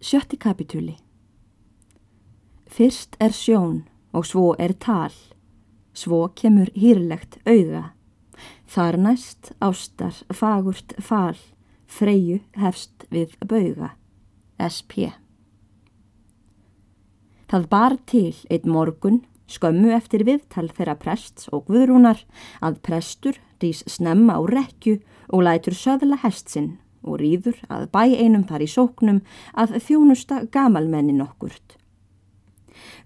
Sjötti kapitúli Fyrst er sjón og svo er tal, svo kemur hýrlegt auga. Þar næst ástar fagurt fal, freyju hefst við bauga. SP Það bar til einn morgun skömmu eftir viðtal þeirra prests og guðrúnar að prestur dís snemma á rekju og lætur söðla hestsinn og rýður að bæ einum þar í sóknum að þjónusta gamalmennin okkurt.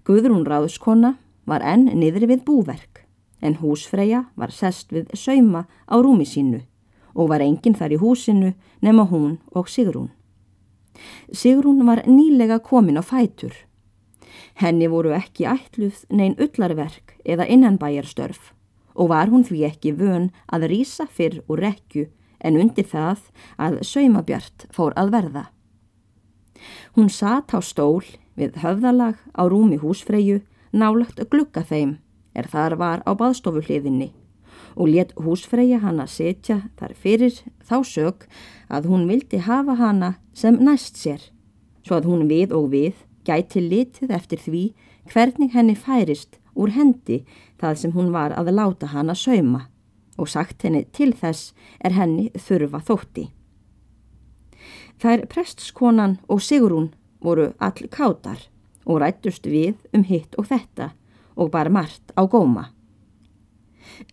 Guðrún Ráðskona var enn niðri við búverk en húsfreyja var sest við sauma á rúmi sínu og var enginn þar í húsinu nema hún og Sigrún. Sigrún var nýlega komin á fætur. Henni voru ekki ætluð neyn ullarverk eða innanbæjarstörf og var hún því ekki vön að rýsa fyrr úr rekju en undir það að saumabjart fór að verða. Hún satt á stól við höfðalag á rúmi húsfreyju nálagt glukka þeim er þar var á baðstofuhliðinni og let húsfreyja hana setja þar fyrir þá sög að hún vildi hafa hana sem næst sér, svo að hún við og við gæti litið eftir því hvernig henni færist úr hendi það sem hún var að láta hana sauma og sagt henni til þess er henni þurfa þótti. Þær prestskonan og Sigrún voru all kátar og rættust við um hitt og þetta og bara margt á góma.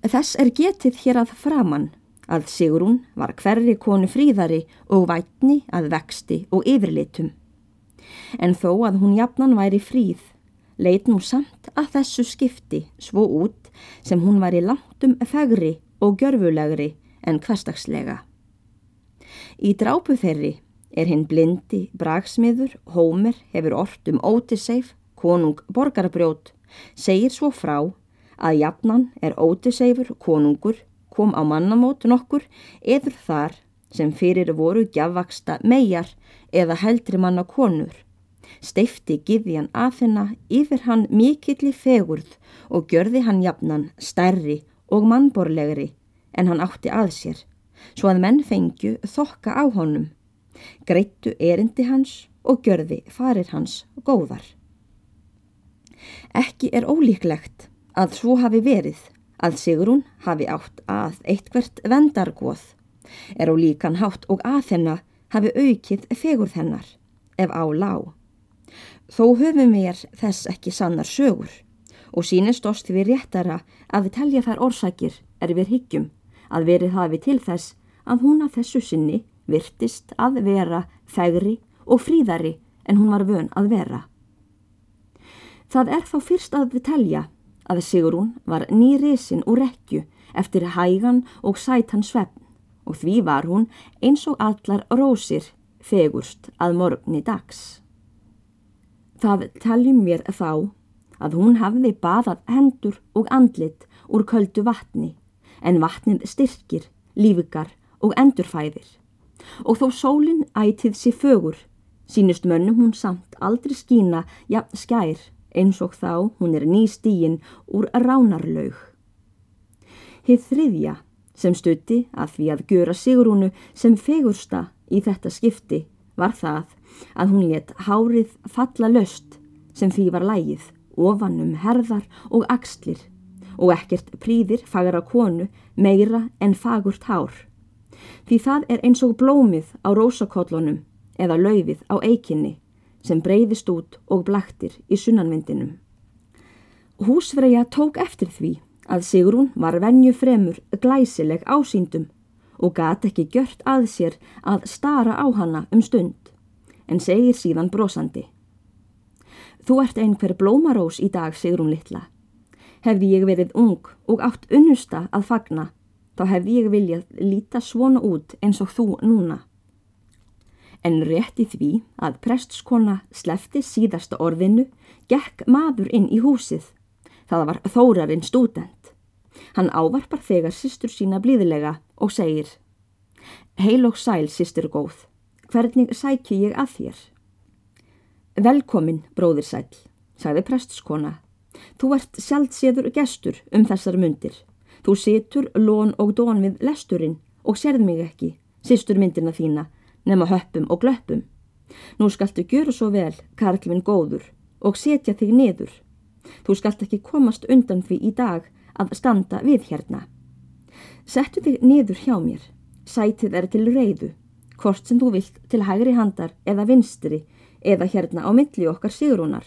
Þess er getið hér að framann að Sigrún var hverri konu fríðari og vætni að vexti og yfirlitum. En þó að hún jafnan væri fríð, leit nú samt að þessu skipti svo út sem hún var í langtum fegri og gjörfulegri en hverstagslega. Í drápu þeirri er hinn blindi bragsmiður, Hómer, hefur orrt um Ótiseif, konung borgarbrjót, segir svo frá að jafnan er Ótiseifur konungur kom á mannamót nokkur eður þar sem fyrir voru gjafvaksta megar eða heldri manna konur. Steifti giðjan aðfinna yfir hann mikilli fegurð og gjörði hann jafnan stærri og mannborlegri en hann átti að sér, svo að menn fengju þokka á honum, greittu erindi hans og gjörði farir hans góðar. Ekki er ólíklegt að svo hafi verið að Sigrún hafi átt að eitthvert vendargoð, er á líkan hátt og að hennar hafi aukið fegurð hennar, ef á lág. Þó höfum við þess ekki sannar sögur og sínist oss því við réttara að við telja þær orsakir er við higgjum að verið hafi til þess að hún að þessu sinni virtist að vera þægri og fríðari en hún var vön að vera. Það er þá fyrst að við telja að Sigrún var nýrisin úr rekju eftir hægan og sætan svefn og því var hún eins og allar rósir fegurst að morgni dags. Það teljum mér þá að hún hafði baðað hendur og andlit úr köldu vatni, en vatnið styrkir, lífikar og endurfæðir. Og þó sólinn ætið sér fögur, sínust mönnum hún samt aldrei skína jafn skær eins og þá hún er nýstígin úr ránarlaug. Hið þriðja sem stutti að því að gjöra Sigrúnu sem fegursta í þetta skipti var það að hún let hárið falla löst sem því var lægið ofanum herðar og axlir og ekkert príðir fagra konu meira en fagurt hár. Því það er eins og blómið á rósakollunum eða laufið á eikinni sem breyðist út og blaktir í sunnanvindinum. Húsfreyja tók eftir því að Sigrún var venju fremur glæsileg ásýndum og gat ekki gjört að sér að stara á hana um stund en segir síðan brosandi. Þú ert einhver blómarós í dag, Sigrún Littla. Hefði ég verið ung og átt unnusta að fagna, þá hefði ég viljað líta svona út eins og þú núna. En rétti því að prestskona slefti síðasta orðinu, gekk maður inn í húsið. Það var þórarinn stúdent. Hann ávarpar þegar sýstur sína blíðilega og segir Heil og sæl, sýstur góð, hvernig sækju ég að þér? Velkomin, bróðir sæl, sagði prestskona. Þú ert sjálfséður gestur um þessar myndir. Þú situr lón og dón við lesturinn og sérð mig ekki, sýstur myndina þína, nema höppum og glöppum. Nú skaltu gjöru svo vel, Karlvin góður, og setja þig niður. Þú skalt ekki komast undan því í dag að standa við hérna. Settu þig niður hjá mér, sætið er til reyðu, hvort sem þú vilt til hægri handar eða vinstri eða hérna á milli okkar sigrunar.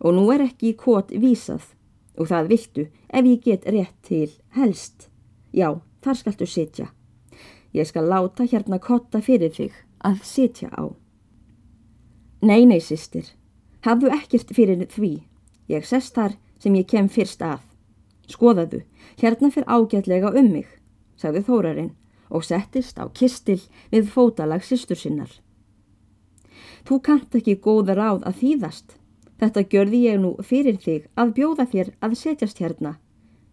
Og nú er ekki í kvot vísað og það viltu ef ég get rétt til helst. Já, þar skaltu sitja. Ég skal láta hérna kotta fyrir þig að sitja á. Nei, nei, sýstir, hafðu ekkert fyrir því. Ég sest þar sem ég kem fyrst að. Skoðaðu, hérna fyrir ágætlega um mig, sagði Þórarinn og settist á kistil við fótalag sýstur sinnar. Þú kant ekki góða ráð að þýðast. Þetta gjörði ég nú fyrir þig að bjóða þér að setjast hérna.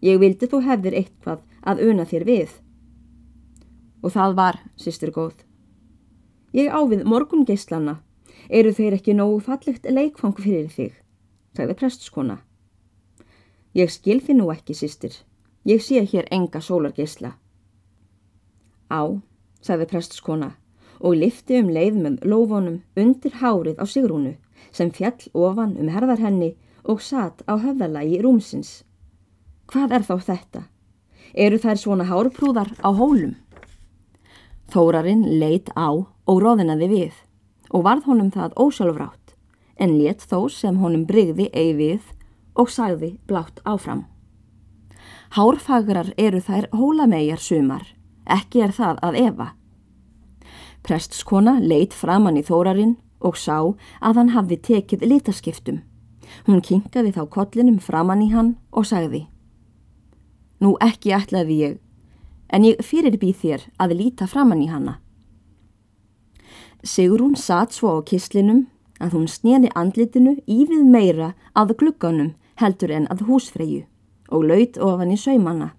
Ég vildi þú hefðir eitthvað að una þér við. Og það var, sýstur góð. Ég ávið morgungeislana eru þeir ekki nógu fallegt leikfang fyrir þig, sagði prestskona. Ég skil þið nú ekki, sýstir. Ég sé hér enga sólargeisla. Á, sagði prestskona og lifti um leið með lófonum undir hárið á sigrúnu sem fjall ofan um herðar henni og satt á höfðalagi rúmsins. Hvað er þá þetta? Eru þær svona hárprúðar á hólum? Þórarinn leitt á og róðinaði við og varð honum það ósjálfrátt en létt þó sem honum brygði eigi við og sagði blátt áfram. Hárfagrar eru þær hólamegjar sumar, ekki er það að Eva. Prestskona leitt framann í þórarinn og sá að hann hafði tekið litaskiptum. Hún kinkaði þá kollinum framann í hann og sagði Nú ekki ætlaði ég, en ég fyrirbýð þér að líta framann í hanna. Sigrún satt svo á kislinum að hún snýði andlitinu ívið meira að glugganum heldur en að húsfreyju og laut ofan í saumanna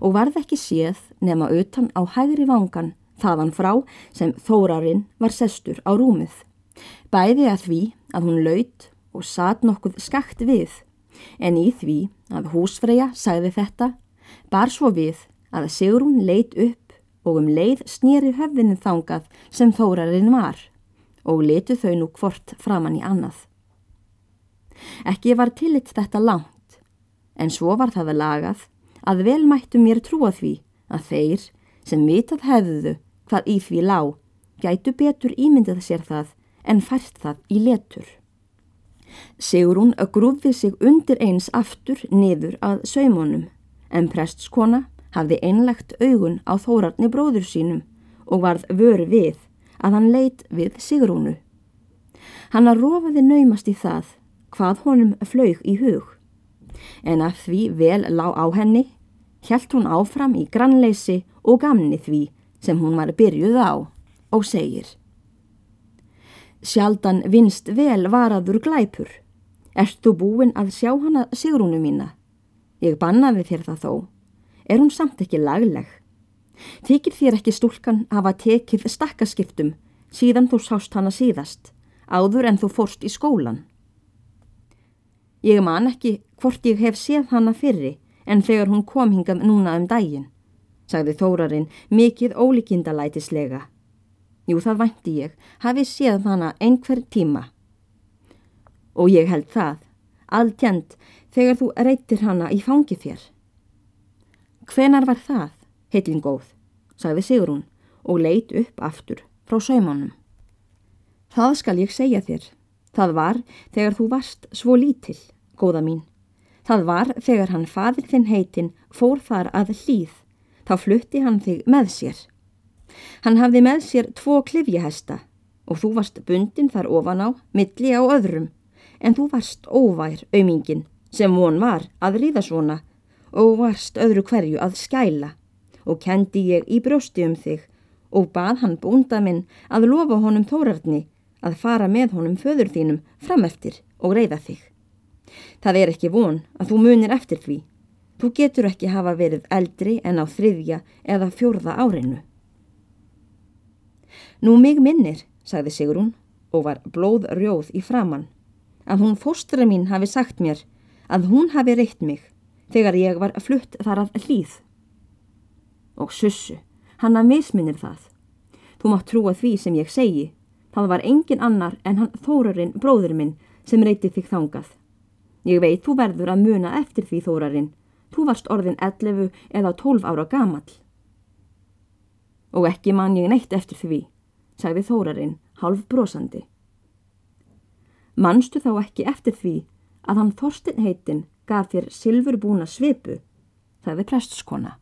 og varð ekki séð nema utan á hægri vangan þaðan frá sem þórarinn var sestur á rúmið. Bæði að því að hún laut og satt nokkuð skakt við en í því að húsfreyja sagði þetta bar svo við að Sigrún leit upp og um leið snýri höfðinu þangað sem þórarinn var og letu þau nú hvort framann í annað. Ekki var tillitt þetta langt, en svo var það að lagað að vel mættu mér trúa því að þeir sem vitað hefðuðu hvað í því lág gætu betur ímyndið sér það en fært það í letur. Sigurún grúði sig undir eins aftur niður að saumunum en prestskona hafði einlegt augun á þórarni bróður sínum og varð vöru við að hann leitt við Sigrúnu. Hann að rofaði naumast í það hvað honum flög í hug. En að því vel lág á henni, hjælt hún áfram í grannleysi og gamni því sem hún var byrjuð á og segir. Sjaldan vinst vel varaður glæpur. Erst þú búin að sjá hana Sigrúnu mína? Ég bannaði þér það þó er hún samt ekki lagleg. Þykir þér ekki stúlkan hafa tekið stakkaskiptum síðan þú sást hana síðast, áður en þú fórst í skólan. Ég man ekki hvort ég hef séð hana fyrri en þegar hún kom hingað núna um daginn, sagði Þórarinn mikið ólíkindalætislega. Jú, það vænti ég, hafi séð hana einhver tíma. Og ég held það, alltjent, þegar þú reytir hana í fangi þér. Hvenar var það, heilingóð, sagði Sigrún og leit upp aftur frá saumunum. Það skal ég segja þér. Það var þegar þú varst svo lítill, góða mín. Það var þegar hann fadir þinn heitin fór þar að hlýð, þá flutti hann þig með sér. Hann hafði með sér tvo klifjahesta og þú varst bundin þar ofan á, milli á öðrum, en þú varst óvær aumingin sem von var að ríða svona og varst öðru hverju að skæla og kendi ég í brjósti um þig og bað hann búnda minn að lofa honum þórarni að fara með honum föður þínum fram eftir og reyða þig. Það er ekki von að þú munir eftir því. Þú getur ekki hafa verið eldri en á þriðja eða fjórða áreinu. Nú mig minnir, sagði Sigrún og var blóð rjóð í framann, að hún fóstra mín hafi sagt mér að hún hafi reitt mig þegar ég var flutt þar að hlýð. Og sussu, hann að misminnir það. Þú mátt trúa því sem ég segi, Það var engin annar en hann Þórarinn, bróður minn, sem reyti þig þangað. Ég veit þú verður að muna eftir því Þórarinn. Þú varst orðin 11 eða 12 ára gamall. Og ekki man ég neitt eftir því, sagði Þórarinn, halv brosandi. Manstu þá ekki eftir því að hann Þorstin heitin gaf þér silfurbúna svipu, sagði prestskona.